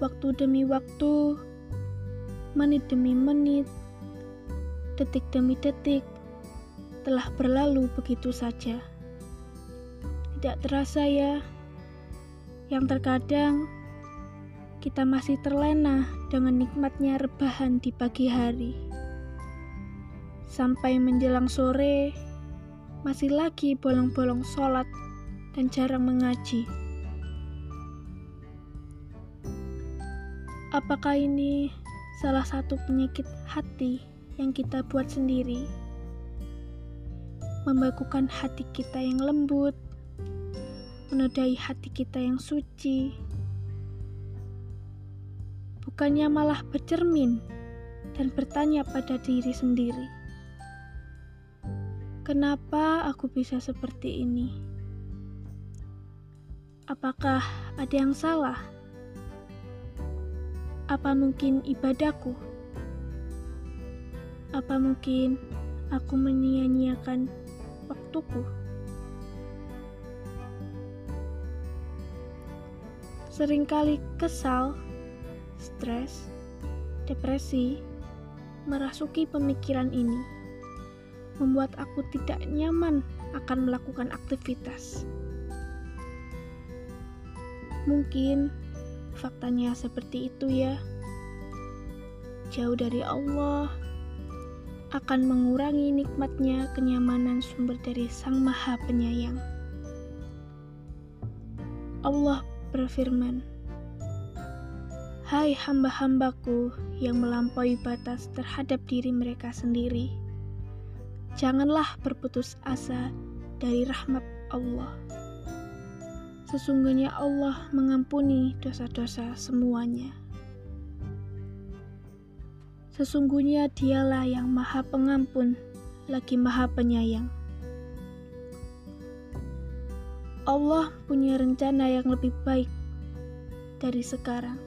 Waktu demi waktu, menit demi menit, detik demi detik, telah berlalu begitu saja. Tidak terasa ya, yang terkadang kita masih terlena dengan nikmatnya rebahan di pagi hari. Sampai menjelang sore, masih lagi bolong-bolong sholat dan jarang mengaji. Apakah ini salah satu penyakit hati yang kita buat sendiri? Membakukan hati kita yang lembut, menodai hati kita yang suci, bukannya malah bercermin dan bertanya pada diri sendiri, "Kenapa aku bisa seperti ini? Apakah ada yang salah?" Apa mungkin ibadahku? Apa mungkin aku menyia-nyiakan waktuku? Seringkali kesal, stres, depresi merasuki pemikiran ini, membuat aku tidak nyaman akan melakukan aktivitas. Mungkin faktanya seperti itu ya. Jauh dari Allah akan mengurangi nikmatnya kenyamanan sumber dari Sang Maha Penyayang. Allah berfirman, Hai hamba-hambaku yang melampaui batas terhadap diri mereka sendiri, janganlah berputus asa dari rahmat Allah. Sesungguhnya Allah mengampuni dosa-dosa semuanya. Sesungguhnya dialah yang maha pengampun, lagi maha penyayang. Allah punya rencana yang lebih baik dari sekarang.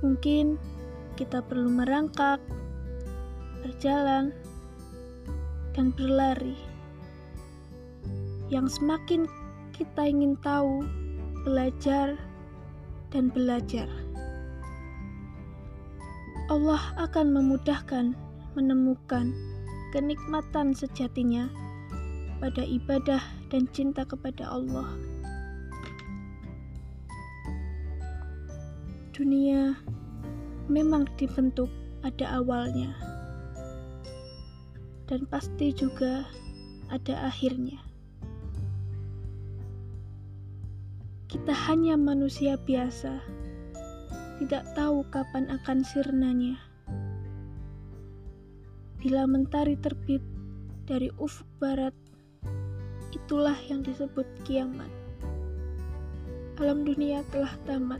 Mungkin kita perlu merangkak, berjalan, dan berlari yang semakin kita ingin tahu, belajar, dan belajar. Allah akan memudahkan menemukan kenikmatan sejatinya pada ibadah dan cinta kepada Allah. Dunia memang dibentuk ada awalnya, dan pasti juga ada akhirnya. Kita hanya manusia biasa, tidak tahu kapan akan sirnanya. Bila mentari terbit dari ufuk barat, itulah yang disebut kiamat. Alam dunia telah tamat,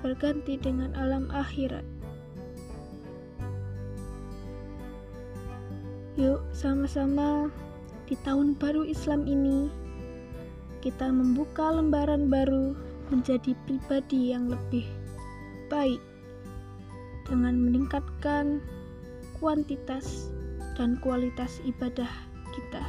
berganti dengan alam akhirat. Yuk, sama-sama di tahun baru Islam ini kita membuka lembaran baru menjadi pribadi yang lebih baik dengan meningkatkan kuantitas dan kualitas ibadah kita.